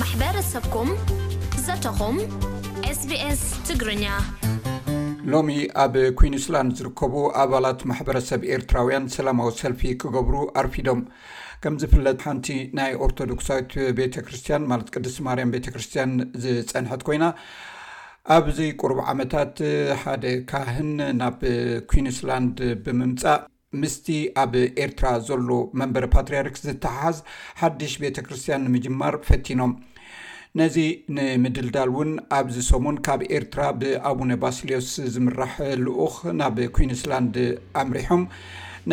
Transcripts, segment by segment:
ማሕበረሰብኩም ዘተኹም SBS ትግርኛ ሎሚ ኣብ ኩንስላንድ ዝርከቡ ኣባላት ማሕበረሰብ ኤርትራውያን ሰላማዊ ሰልፊ ክገብሩ ኣርፊዶም ከም ዝፍለጥ ሓንቲ ናይ ኦርቶዶክሳዊት ቤተ ክርስትያን ማለት ቅድስ ማርያም ቤተ ክርስትያን ዝፀንሐት ኮይና ኣብዚ ቁርብ ዓመታት ሓደ ካህን ናብ ኩንስላንድ ብምምፃእ ምስቲ ኣብ ኤርትራ ዘሎ መንበረ ፓትርያርክ ዝተሓሓዝ ሓድሽ ቤተ ክርስትያን ንምጅማር ፈቲኖም። ነዚ ንምድልዳል እውን ኣብዚ ሰሙን ካብ ኤርትራ ብኣቡነ ባስልዮስ ዝምራሕ ልኡኽ ናብ ኩንስላንድ ኣምሪሖም።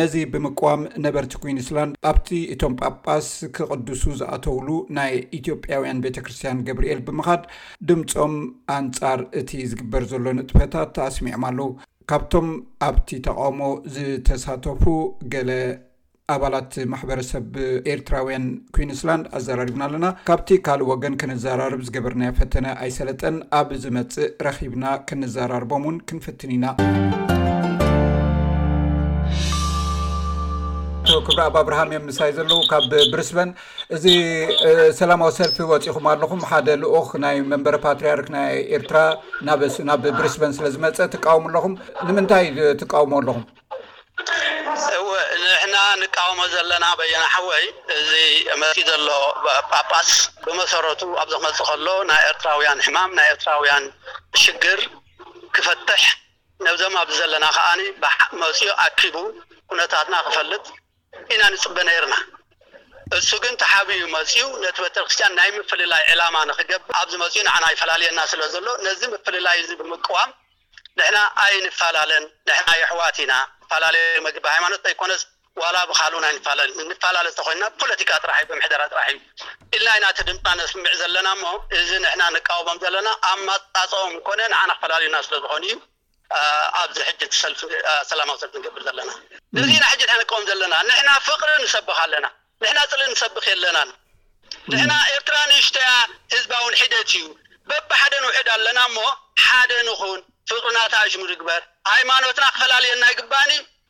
ነዚ ብምቅዋም ነበርቲ ኩንስላንድ ኣብቲ እቶም ጳጳስ ክቕድሱ ዝኣተውሉ ናይ ኢትዮጵያውያን ቤተ ክርስትያን ገብርኤል ብምኻድ ድምጾም ኣንጻር እቲ ዝግበር ዘሎ ንጥፈታት ኣስሚዖም ኣለዉ። ካብቶም ኣብቲ ተቓውሞ ዝተሳተፉ ገለ ኣባላት ማሕበረሰብ ኤርትራውያን ኩንስላንድ ኣዘራሪብና ኣለና። ካብቲ ካልእ ወገን ከነዘራርብ ዝገበርናዮ ፈተነ ኣይሰለጠን። ኣብ ዝመጽእ ረኺብና ከነዘራርቦም እውን ክንፍትን ኢና። ክብሪ ኣብ ኣብርሃም እዮም ምሳይ ዘለዉ ካብ ብሪስበን እዚ ሰላማዊ ሰልፊ ወፂኹም ኣለኹም ሓደ ልኡኽ ናይ መንበረ ፓትርያርክ ናይ ኤርትራ ናብ ብሪስበን ስለ ዝመፀ ትቃወሙ ኣለኹም ንምንታይ ትቃውሞ ኣለኹም እወ ንሕና ንቃወሞ ዘለና በየነ ሓወይ እዚ መፂ ዘሎ ጳጳስ ብመሰረቱ ኣብ ዝመፅ ከሎ ናይ ኤርትራውያን ሕማም ናይ ኤርትራውያን ሽግር ክፈትሕ ነብዘም ኣብዚ ዘለና ከዓኒ መፅኡ ኣኪቡ ኩነታትና ክፈልጥ ኢና ንጽበ ነይርና። እሱ ግን ተሓቢኡ መጺኡ ነቲ በተርክስቲያን ናይ ምፍልላይ ዕላማ ንክገብር ኣብዚ መጺኡ ንዓና ይፈላልየና ስለ ዘሎ ነዚ ምፍልላይ እዚ ብምቅዋም ንሕና ኣይንፋላለን ንሕና የሕዋት ኢና ንፋላሌ መግቢ ሃይማኖት ተይኮነስ ዋላ ብካልኡን ኣይንፋላለን እንፋላለ ተኮይንና ብፖለቲካ ጥራሕ እዩ ብምሕደራ ጥራሕ እዩ ኢልና ኢና እቲ ድምጽና ነስምዕ ዘለና እሞ እዚ ንሕና ንቃወሞም ዘለና ኣማጻጽኦም ኮነ ንዓና ክፈላልዩና ስለ ዝኮኑ እዩ ኣብዚ ሕጂ እቲ ሰልፊ ሰላማዊ ሰልፊ ንገብር ዘለና እዚ ኢና ሕጂ ንሕና ንቃወም ዘለና ንሕና ፍቅሪ ንሰብኽ ኣለና ንሕና ጽልኢ ንሰብኽ የለናን ንሕና ኤርትራ ንእሽቶያ ህዝባውን ሒደት እዩ በብሓደ ንውሕድ ኣለና እሞ ሓደ ንኹን ፍቅርና ተኣዥሙር ይግበር ሃይማኖትና ክፈላልየና ኣይግባእን እዩ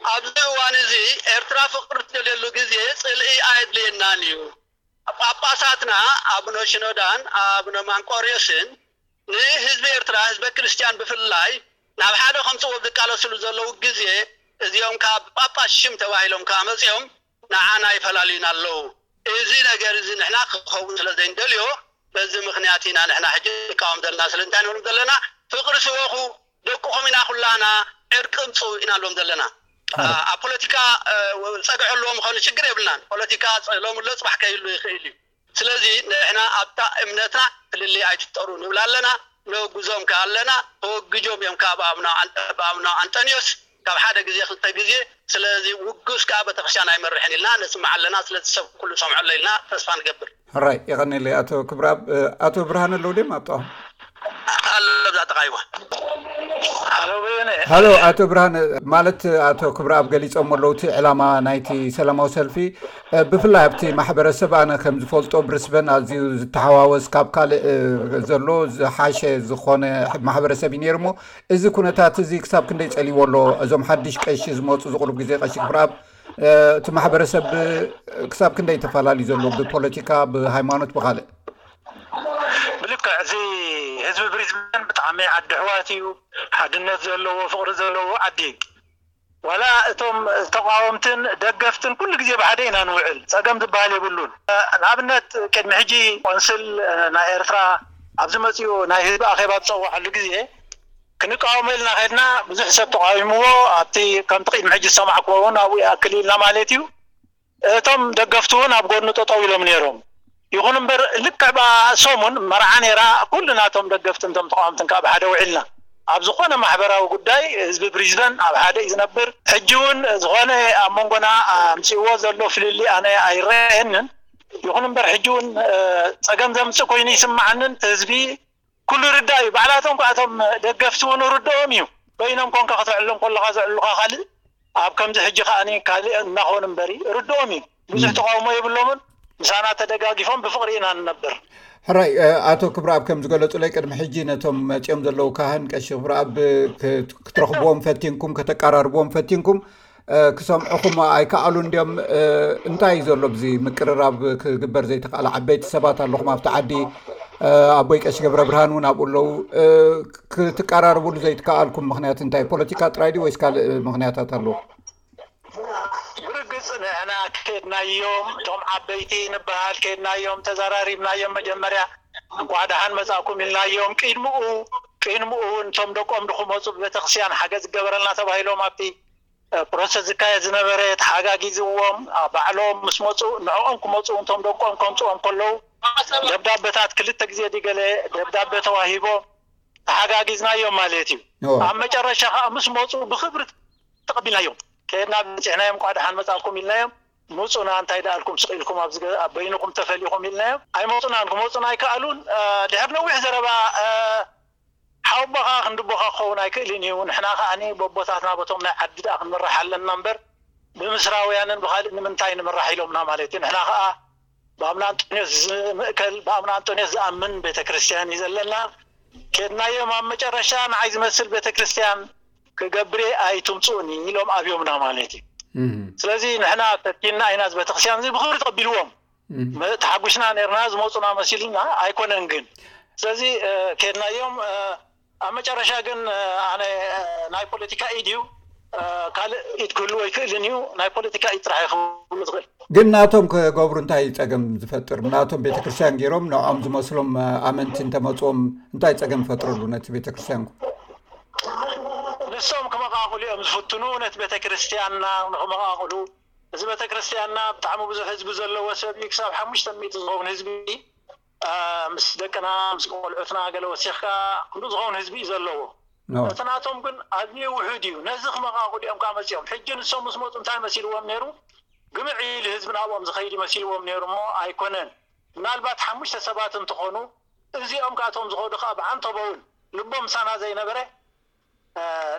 ኣብዚ እዋን እዚ ኤርትራ ፍቅሪ እትደልየሉ ግዜ ጽልኢ ኣየድልየናን እዩ። ጳጳሳትና ኣቡነ ሽኖዳን ኣቡነ ማንቆርዮስን ንህዝቢ ኤርትራ ህዝበ ክርስትያን ብፍላይ ናብ ሓደ ከምጽእዎ ዝቃለስሉ ዘለዉ ግዜ እዚኦም ካብ ጳጳስ ሽም ተባሂሎም ከኣ መጺኦም ንዓና ይፈላልዩና ኣለዉ። እዚ ነገር እዚ ንሕና ክኸውን ስለ ዘይንደልዮ በዚ ምኽንያት ኢና ንሕና ሕጂ ንቃወም ዘለና ስለ እንታይ ንብሎም ዘለና ፍቕሪ ስበኹ ደቅኹም ኢና ኩላህና ዕርቂ ምጹ ኢና ንብሎም ዘለና። ኣብ ፖለቲካ ጸግዒ ኣለዎም ይኾኑ ሽግር የብልናን ፖለቲካ ሎሚ ኣሎ ጽባሕ ከይህሉ ይኽእል እዩ። ስለዚ ንሕና ኣብታ እምነትና ፍልልይ ኣይትፍጠሩ ንብል ኣለና ነወግዞም ከኣ ኣለና ተወግጆም እዮም ከኣ ብኣቡነ ኣንጠንዮስ ካብ ሓደ ግዜ ክልተ ግዜ ስለዚ ውጉዝ ከኣ በተክርስቲያን ኣይመርሕን ኢልና ነስምዕ ኣለና ስለዚ ሰብ ኩሉ ይሰምዖ ኣሎ ኢልና ተስፋ ንገብር። ሕራይ የቀኔለይ ኣቶ ክብርኣብ። ኣቶ ብርሃነ ኣለዉ ድዮም ኣብ ጥቃኩም? ኣሎ ኣብዛ ጥቃይዋ። ሃሎ ኣቶ ብርሃነ ማለት ኣቶ ክብረኣብ ገሊፆሞ ኣለዉ እቲ ዕላማ ናይቲ ሰላማዊ ሰልፊ ብፍላይ ኣብቲ ማሕበረሰብ ኣነ ከም ዝፈልጦ ብሪስበን ኣዝዩ ዝተሓዋወስ ካብ ካልእ ዘሎ ዝሓሸ ዝኾነ ማሕበረሰብ እዩ ነይሩ እሞ እዚ ኩነታት እዚ ክሳብ ክንደይ ፀሊዎ ኣሎ እዞም ሓድሽ ቀሺ ዝመፁ ዝቕሩብ ግዜ ቀሺ ክብረኣብ እቲ ማሕበረሰብ ክሳብ ክንደይ ተፈላለዩ ዘሎ ብፖለቲካ ብሃይማኖት ብካልእ ብልክዕ እዚ ህዝቢ ብሪዝበን ብጣዕሚ ዓዲ ኣሕዋት እዩ ሓድነት ዘለዎ ፍቅሪ ዘለዎ ዓዲ እዩ ዋላ እቶም ተቃወምትን ደገፍትን ኩሉ ግዜ ብሓደ ኢና ንውዕል ጸገም ዝበሃል የብሉን ንኣብነት ቅድሚ ሕጂ ቆንስል ናይ ኤርትራ ኣብዚ መጺኡ ናይ ህዝቢ ኣኼባ ዝጸወዓሉ ግዜ ክንቃወሞ ኢልና ከድና ብዙሕ ሰብ ተቃዊምዎ ኣብቲ ከምቲ ቅድሚ ሕጂ ዝሰማዕክዎ ውን ኣብኡ ይኣክል ኢልና ማለት እዩ እቶም ደገፍቱ እውን ኣብ ጎኑ ጠጠው ኢሎም ነይሮም። ይኹን እምበር ልክዕ ብኣ ሰሙን መርዓ ነይራ ኩልና እቶም ደገፍትን እቶም ተቓወምትን ከዓ ብሓደ ውዒልና። ኣብ ዝኾነ ማሕበራዊ ጉዳይ ህዝቢ ብሪዝበን ኣብ ሓደ እዩ ዝነብር። ሕጂ እውን ዝኾነ ኣብ መንጎና ኣምፂእዎ ዘሎ ፍልልይ ኣነ ኣይረኣየንን። ይኹን እምበር ሕጂ እውን ፀገም ዘምፅእ ኮይኑ እይስመዓንን እቲ ህዝቢ ኩሉ ይርዳእ እዩ ባዕላቶም ከኣ እቶም ደገፍቲ ውን እርድኦም እዩ በይኖም ኮንካ ከተዕልሎም ከለኻ ዘዕሉኻ ካልእ ኣብ ከምዚ ሕጂ ከኣ ካልእ እናኾኑ እምበሪ እርድኦም እዩ ብዙሕ ተቓውሞ የብሎምን ምሳና ተደጋጊፎም ብፍቕሪ ኢና ንነብር። ሕራይ ኣቶ ክብረኣብ ከም ዝገለጹለይ ቅድሚ ሕጂ ነቶም መጺኦም ዘለዉ ካህን ቀሺ ክብረኣብ ክትረኽብዎም ፈቲንኩም ከተቃራርብዎም ፈቲንኩም ክሰምዑኹም ኣይከኣሉን ድዮም እንታይ እዩ ዘሎ ዚ ምቅርራብ ክግበር ዘይተኽኣለ ዓበይቲ ሰባት ኣለኹም ኣብቲ ዓዲ ኣቦይ ቀሺ ገብረ ብርሃን እውን ኣብኡ ኣለዉ ክትቀራርብሉ ዘይትከኣልኩም ምክንያት እንታይ ፖለቲካ ጥራይ ድዩ ወይስ ካልእ ምክንያታት ኣለዉ ብርግፅ ንሕና ከድናዮም እቶም ዓበይቲ ንበሃል ከድናዮም ተዘራሪብናዮም መጀመርያ እንኳ ድሓን መፃእኩም ኢልናዮም ቅድምኡ ቅድምኡ እውን እቶም ደቆም ድክመፁ ብቤተክርስትያን ሓገዝ ዝገበረልና ተባሂሎም ኣብቲ ፕሮሰስ ዝካየድ ዝነበረ ተሓጋጊዝዎም ኣብ ባዕሎም ምስ መጹ ንዕኦም ክመጹ እቶም ደቆም ከምጽኦም ከለዉ ደብዳበታት ክልተ ግዜ ድገለ ደብዳበ ተዋሂቦም ተሓጋጊዝናዮም ማለት እዩ ኣብ መጨረሻ ከኣ ምስ መጹ ብክብሪ ተቐቢልናዮም ከድና በጺሕናዮም እንቋዕ ደሓን መጻእኩም ኢልናዮም ምጹና እንታይ ደኣልኩም ስቕ ኢልኩም ኣብ በይንኹም ተፈሊኹም ኢልናዮም ኣይመጹናን ክመጹን ኣይከኣሉን ድሕሪ ነዊሕ ዘረባ ሓውቦኻ ክንድቦኻ ክኸውን ኣይክእልን ኢዩ፣ ንሕና ከኣ በቦታትና በቶም ናይ ዓዲ ደኣ ክንምራሕ ኣለና እምበር ብምስራውያንን ብኻልእ ንምንታይ ንምራሕ ኢሎምና ማለት ኢዩ፣ ንሕና ከኣ ብኣምነ ኣንጦንዮስ ዝምእከል ብኣምነ ኣንጦንዮስ ዝኣምን ቤተክርስትያን ኢዩ ዘለና ኬድናዮም ኣብ መጨረሻ ንዓይ ዝመስል ቤተክርስትያን ክገብርየ ኣይትምጹኡኒ ኢሎም ኣብዮምና ማለት ኢዩ፣ ስለዚ ንሕና ፈቲንና ኢና እዚ ቤተክርስትያን እዚ ብኽብሪ ተቐቢልዎም። ተሓጒስና ኔርና ዝመጹና መሲሉና ኣይኮነን ግን ስለዚ ኬድናዮም ኣብ መጨረሻ ግን ኣነ ናይ ፖለቲካ ኢድ እዩ ካልእ ኢድ ክህልዎ ኣይክእልን እዩ ናይ ፖለቲካ ኢድ ጥራሕ ክህሉ ዝኽእል ግን ናቶም ክገብሩ እንታይ እዩ ጸገም ዝፈጥር ናቶም ቤተክርስትያን ገይሮም ንዕኦም ዝመስሎም ኣመንቲ እንተመፅዎም እንታይ ጸገም ይፈጥረሉ ነቲ ቤተክርስትያን ንሶም ክመቃቅሉ እዮም ዝፍትኑ ነቲ ቤተክርስትያንና ንክመቃቅሉ እዚ ቤተክርስትያንና ብጣዕሚ ብዙሕ ህዝቢ ዘለዎ ሰብ እዩ ክሳብ ሓሙሽተ ሚእቲ ዝኸውን ህዝቢ ምስ ደቅና ምስ ቆልዑትና ገለ ወሲኽካ ክንዱ ዝኸውን ህዝቢ እዩ ዘለዎ እቲ ናቶም ግን ኣዝዩ ውሑድ እዩ ነዚ ክመቓቕሉ እዮም ከዓ መፂኦም ሕጂ ንሶም ምስ መፁ እንታይ መሲልዎም ነይሩ ግምዕ ኢሉ ህዝቢ ናብኦም ዝኸይድ መሲልዎም ነይሩ እሞ ኣይኮነን ምናልባት ሓሙሽተ ሰባት እንትኾኑ እዚኦም ከዓ እቶም ዝኸዱ ከዓ ብዓንተቦ እውን ልቦም ምሳና ዘይነበረ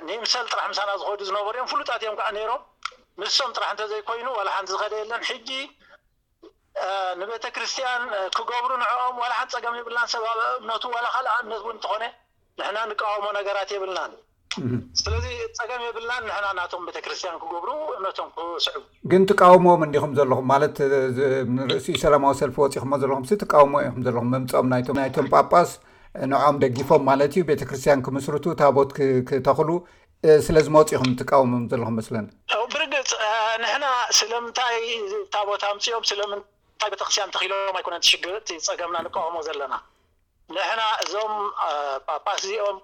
ንይምሰል ጥራሕ ምሳና ዝኸዱ ዝነበሩ እዮም ፍሉጣት እዮም ከዓ ነይሮም ንሶም ጥራሕ እንተዘይኮይኑ ዋላ ሓንቲ ዝኸደ የለን ሕጂ ንቤተክርስትያን ክገብሩ ንዕኦም ዋላ ሓንቲ ፀገም የብልናን ሰብ ኣብ እምነቱ ዋላ ካልኣ እምነት እውን እንተኾነ ንሕና ንቃወሞ ነገራት የብልናን ስለዚ ፀገም የብልናን ንሕና ናቶም ቤተክርስትያን ክገብሩ እምነቶም ክስዕቡ ግን ትቃወምዎም እንዲኹም ዘለኹም ማለት ንርእሲ ሰላማዊ ሰልፊ ወፂኹሞ ዘለኹም ሲ ትቃወምዎ ኢኹም ዘለኹም ምምፅኦም ናይቶም ናይቶም ጳጳስ ንዖም ደጊፎም ማለት እዩ ቤተ ክርስትያን ክምስርቱ ታቦት ክተኽሉ ስለ ዝመፁ ኢኹም ትቃወምም ዘለኹም መስለኒ ብርግፅ ንሕና ስለምንታይ ታቦት ኣምፅኦም ስለምንታይ ቤተክርስትያን ተኺሎም ኣይኮነን ትሽግር እቲ ፀገምና ንቃወሞ ዘለና ንሕና እዞም ጳጳስ እዚኦም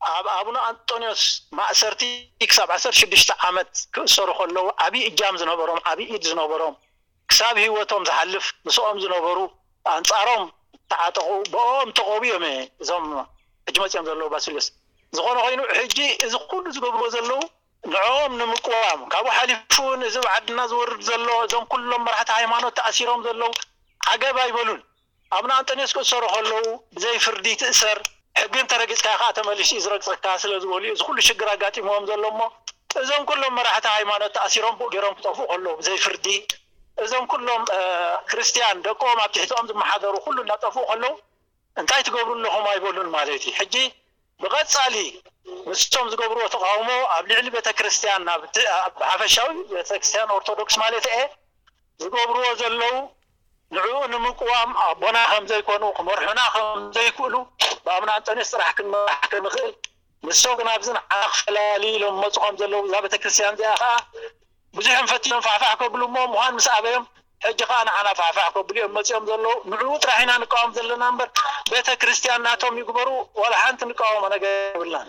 ኣብ ኣቡነ ኣንጦንዮስ ማእሰርቲ ክሳብ ዓሰርተ ሽዱሽተ ዓመት ክእሰሩ ከለዉ ዓብዪ እጃም ዝነበሮም ዓብዪ ኢድ ዝነበሮም ክሳብ ሂወቶም ዝሓልፍ ምስኦም ዝነበሩ ኣንጻሮም ዝተዓጠቁ ብኦኦም ተቆቡ ኢዮም እዞም ሕጂ መጺኦም ዘለዉ ባሲልዮስ ዝኮነ ኮይኑ ሕጂ እዚ ኩሉ ዝገብርዎ ዘለዉ ንዕኦም ንምቅዋም ካብኡ ሓሊፉ ውን እዚ ኣብ ዓድና ዝወርድ ዘሎ እዞም ኩሎም መራሕቲ ሃይማኖት ተኣሲሮም ዘለዉ ዓገብ ኣይበሉን ኣቡነ ኣንጠንዮስ ክእሰሩ ከለዉ ብዘይ ፍርዲ ትእሰር ሕጊ እንተረጊጽካዮ ከኣ ተመሊሱ እዩ ዝረግጸካ ስለ ዝበሉ እዩ እዚ ኩሉ ሽግር ኣጋጢምዎም ዘሎ እሞ እዞም ኩሎም መራሕቲ ሃይማኖት ተኣሲሮም ቡእ ጌሮም ክጠፍኡ ከለዉ ብዘይ ፍርዲ እዞም ኩሎም ክርስትያን ደቆም ኣብ ትሕትኦም ዝመሓደሩ ኩሉ እናጠፍኡ ከለዉ እንታይ ትገብሩ ኣለኹም ኣይበሉን ማለት እዩ ሕጂ ብቐጻሊ ንሶም ዝገብርዎ ተቓውሞ ኣብ ልዕሊ ቤተክርስትያን ኣብ ሓፈሻዊ ቤተክርስትያን ኦርቶዶክስ ማለት እየ ዝገብርዎ ዘለዉ ንዕኡ ንምቅዋም ኣቦና ከም ዘይኮኑ ክመርሑና ከም ዘይክእሉ ብኣብነ ኣንጠንዮስ ጥራሕ ክንመራሕ ከም ንኽእል ንሶም ግን ኣብዚ ንዓና ክፈላልዩ ኢሎም ይመጹ ከም ዘለዉ እዛ ቤተክርስትያን እዚኣ ከኣ ብዙሕም ፈቲኖም ፋሕፋሕ ከብሉ እሞ ምዃን ምስ ኣበዮም ሕጂ ከኣ ንዓና ፋሕፋሕ ከብሉ እዮም መጺኦም ዘለዉ ንዕኡ ጥራሕ ኢና ንቃወም ዘለና እምበር ቤተክርስትያን ናቶም ይግበሩ ዋላ ሓንቲ ንቃወሞ ነገር የብልናን።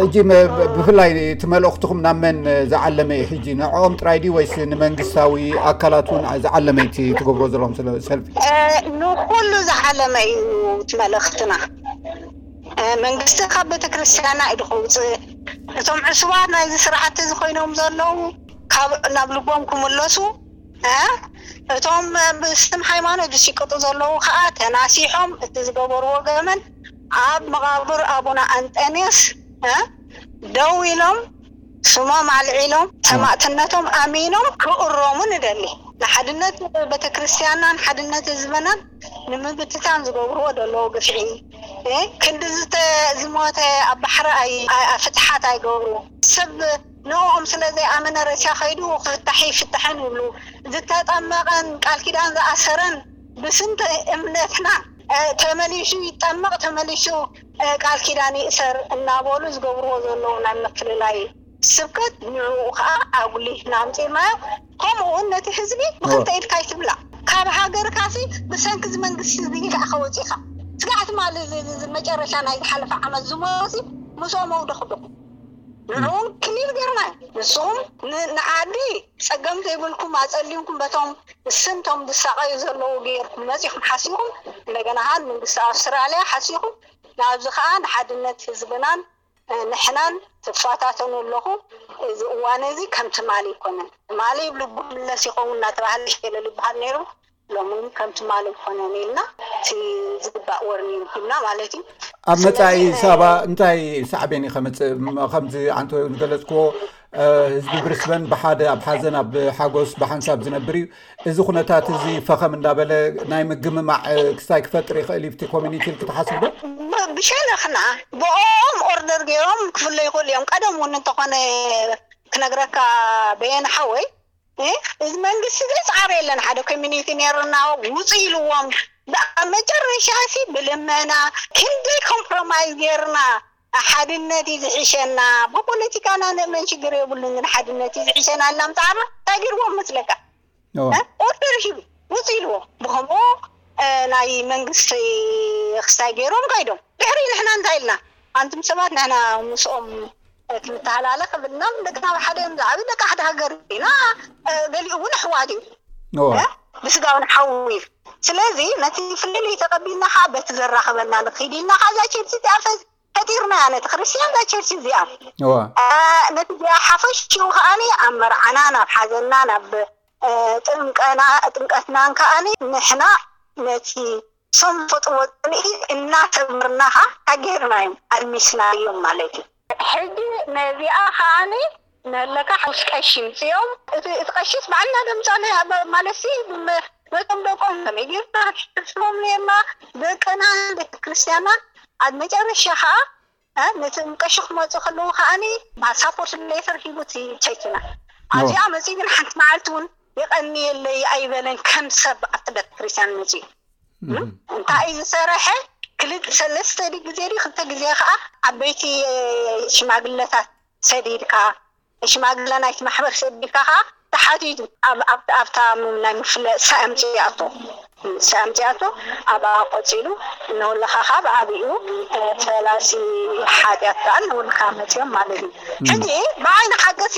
ሕጂ ብፍላይ እቲ መልእኽትኹም ናብ መን ዝዓለመ እዩ ሕጂ ንዕኦም ጥራይ ድዩ ወይስ ንመንግስታዊ ኣካላት እውን ዝዓለመ እቲ ትገብሮ ዘለኹም ሰልፊ ንኩሉ ዝዓለመ እዩ እቲ መልእኽትና መንግስቲ ካብ ቤተክርስትያና ኢዱ ክውፅእ እቶም ዕሱባት ናይዚ ስርዓት እዚ ኮይኖም ዘለዉ ካብ ናብ ልቦም ክምለሱ እቶም ብስም ሃይማኖት ዝሽቅጡ ዘለዉ ከዓ ተናሲሖም እቲ ዝገበርዎ ገመን ኣብ መቓብር ኣቡነ ኣንጠንዮስ ደው ኢሎም ስሞም ኣልዒሎም ሰማእትነቶም ኣሚኖም ክእረሙ ንደሊ። ንሓድነት ቤተክርስትያንናን ሓድነት ህዝብናን ንምብትታን ዝገብርዎ ዘለዉ ግፍዒ ክንዲ ዝሞተ ኣብ ባሕሪ ፍትሓት ኣይገብሩ። ሰብ ንእኦም ስለ ዘይኣመነ ሬሳ ከይዱ ክፍታሕ ይፍታሕን ይብሉ። ዝተጠመቐን ቃል ኪዳን ዝኣሰረን ብስም እምነትና። ተመሊሱ ይጠመቕ ተመሊሱ ቃል ኪዳን ይእሰር እናበሉ ዝገብርዎ ዘለዉ ናይ ምፍልላይ ስብከት ንዕኡ ከኣ ኣጉሊህና ኣምጺእናዮ ከምኡ ውን ነቲ ህዝቢ ብክልተ ኢድካ ኣይትብላዕ ካብ ሃገርካሲ ብሰንኪ እዚ መንግስቲ እዚ ኢካ ኢካ ወጺካ ስጋዕ ትማሊ እዚ መጨረሻ ናይ ዝሓለፈ ዓመት ዝሞተሲ ምስኦም ኣውደክድኩ ንዕኡ ክሊል ገርናዮ ንስኩም ንዓዲ ጸገም ዘይብልኩም ኣጸሊምኩም በቶም ንስን ቶም ዝሳቀዩ ዘለዉ ገይርኩም መጺኹም ሓሲኹም እንደገና ከኣ ንመንግስቲ ኣውስትራልያ ሓሲኹም ንኣብዚ ከኣ ንሓድነት ህዝብናን ንሕናን ትፋታተኑ ኣለኹም እዚ እዋን እዚ ከም ትማሊ ኣይኮነን ትማሊ ብ ልቡ ክምለስ ይኸውን እናተባህለ ይሽየለሉ ይበሃል ነይሩ ሎሚ ውን ከም ትማሊ ኣይኮነን ኢልና እቲ ዝግባእ ወርኒንግ ሂብና ማለት እዩ ኣብ መጻኢ ሳባ እንታይ ሳዕቤን እዩ ከምጽእ ከምዚ ኣንተ ዝገለጽክዎ ህዝቢ ብሪስበን ብሓደ ኣብ ሓዘን ኣብ ሓጎስ ብሓንሳብ ዝነብር እዩ እዚ ኩነታት እዚ ፈኸም እንዳበለ ናይ ምግምማዕ ክስታይ ክፈጥር ይኽእል ዩቲ ኮሚኒቲ ል ክትሓስብ ዶ ብሸነክና ብኦም ኦርደር ገይሮም ክፍለ ይኽእሉ እዮም ቀደም እውን እንተኾነ ክነግረካ በየን ሓወይ እዚ መንግስቲ ዘይ ፃዕሪ የለን ሓደ ኮሚኒቲ ነይሩና ውፅ ኢልዎም መጨረሻ ሲ ብልመና ክንደይ ኮምፕሮማይዝ ገይርና ሓድነት እዩ ዝሕሸና ብፖለቲካና ንእመን ሽግር የብሉን ግን ሓድነት እዩ ዝሕሸና እልና ምጽዓርና እንታይ ገርዎም መስለካ ኦርደር ሂቡ ውጹ ኢልዎም ብከምኡ ናይ መንግስቲ ክስታይ ገይሮም ከይዶም ድሕሪ ንሕና እንታይ ኢልና ኣንቱም ሰባት ንሕና ምስኦም ክንተሃላለኽ ብልና ደቅና ኣብ ሓደ እዮም ዝዓብዩ ደቂ ሓደ ሃገር ኢና ገሊኡ እውን ኣሕዋት እዩ ብስጋውን ሓዊ ስለዚ ነቲ ፍልልይ ተቀቢልና ከኣ በቲ ዘራክበና ንኪድ ኢልና ከኣ እዛ ቸርች እዚኣ ፈጢርናያ ነቲ ክርስትያን እዛ ቸርች እዚኣ ነቲ ሓፈሽኡ ከኣ ኣብ መርዓና ናብ ሓዘና ናብ ጥምቀና ጥምቀትናን ከኣ ንሕና ነቲ ንሶም ዝፈጥርዎ ጽልኢ እናተግበርና ከኣ እንታይ ጌርናዮም ኣልሚስናዮም ማለት እዩ። ሕጂ ነዚኣ ከኣ ንለካ ሓሙስ ቀሺ ምጽኦም እቲ እቲ ቀሺስ ባዕልና ደም ጻልእ ማለትሲ ነቶም ደቆም ከመይ ጌርና ክንሕስቦም ኔርና ደቅና ቤተክርስትያና ኣብ መጨረሻ ከኣ ነቶም ቀሺ ክመጹ ከለዉ ከኣ ሳፖርት ሌተር ሂቡቲ ቸኪና ኣብዚኣ መጺኡ ግን ሓንቲ መዓልቲ ውን የቀንየለይ ኣይበለን ከም ሰብ ኣብቲ ቤተክርስትያን መጺኡ እንታይ እዩ ዝሰረሐ ክልተ ሰለስተ ግዜ ድዩ ክልተ ግዜ ከኣ ዓበይቲ ሽማግለታት ሰዲድካ ሽማግለ ናይቲ ማሕበር ሰዲካ ከኣ ተሓቲቱ ኣብ ኣብታ ናይ ምፍለ ሳይ ኣምጺኣቶ ሳይ ኣምጺኣቶ ኣብኣ ቆጺሉ ንውልካ ከኣ ብዓቢኡ ፈላሲ ሓጢኣት ከኣ ንውልካ መጺኦም ማለት እዩ ሕጂ ብዓይኒ ሓቂሲ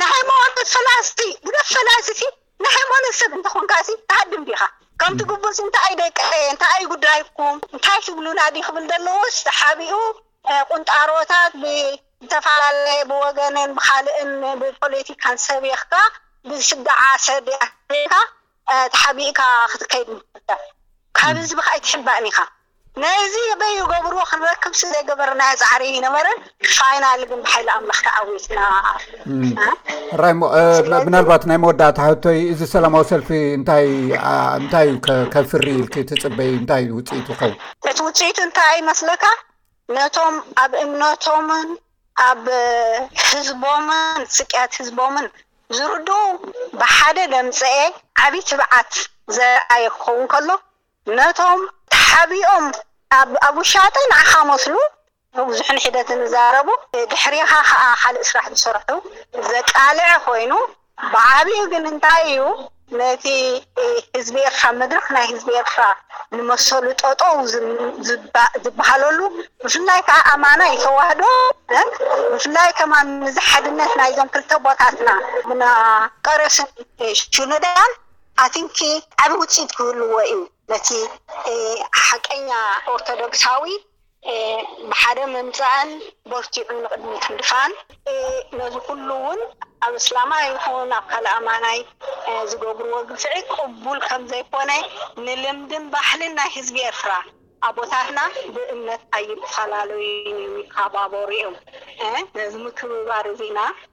ናይ ሃይማኖት ፈላሲ ግደፍ ፈላሲሲ ናይ ሃይማኖት ሰብ እንተኾንካሲ ትሃድም ዲኻ ከምቲ ግቡስ እንታይ ደቀየ እንታይ ጉዳይኩም እንታይ ትብሉና ዲ ክብል ዘለዎስ ተሓቢኡ ቁንጣሮታት ብ ዝተፈላለየ ብወገንን ብኻልእን ብፖለቲካን ሰቢኽካ ብስጋዓ ሰድያ ሰዲርካ ተሓቢእካ ክትከይድ ንፈትሕ ካብ ህዝብኻ ኣይትሕባእን ኢኻ ነዚ ኣበይ ይገብርዎ ክንረክብ ስለዘይገበርናዮ ጻዕሪ ኣይነበረን ፋይናሊ ግን ብሓይሊ ኣምላኽ ተዓዊትና ራይሞ ስለዚ ምናልባት ናይ መወዳእታ ሕቶይ እዚ ሰላማዊ ሰልፊ እንታይ ኣ- እንታይ እዩ ከ- ከፍሪ ኢልኪ ትፅበይ እንታይ እዩ ውፅኢቱ ኸው እቲ ውፅኢቱ እንታይ እዩ መስለካ ነቶም ኣብ እምነቶምን ኣብ ህዝቦምን ስቅያት ህዝቦምን ዝርድኡ ብሓደ ደምጸኤ ዓቢ ትብዓት ዘርኣየ ክኸውን ከሎ ነቶም ተሓቢኦም ኣብ ኣብ ውሻጠ ንዓኻ መስሉ ንብዙሕን ሒደትን ዝዛረቡ ድሕሬኻ ከኣ ካልእ ስራሕ ዝሰርሑ ዘቃልዐ ኮይኑ ብዓቢኡ ግን እንታይ እዩ ነቲ ህዝቢ ኤርትራ መድረኽ ናይ ህዝቢ ኤርትራ ንመሰሉ ጠጠው ዝበሃለሉ ብፍላይ ከኣ ኣማናይ ተዋህዶ ብፍላይ ከማን እዚ ሓድነት ናይዞም ክልተ ቦታትና መቀረስን ሽኖዳን ኣቲንኪ ዓቢ ውጽኢት ክህልዎ እዩ ነቲ ሓቀኛ ኦርቶዶክሳዊ ብሓደ ምምጻእን በርቲዑ ንቕድሚት ምድፋን ነዚ ኩሉ ውን ኣብ እስላማ ይኹን ኣብ ካልእ ኣማናይ ዝገብርዎ ግፍዒ ቅቡል ከም ዘይኮነ ንልምድን ባህልን ናይ ህዝቢ ኤርትራ ኣቦታትና ብእምነት ኣይፈላለዩን እዮም ይካባበሩ እዮም ነዚ ምክብባር እዚና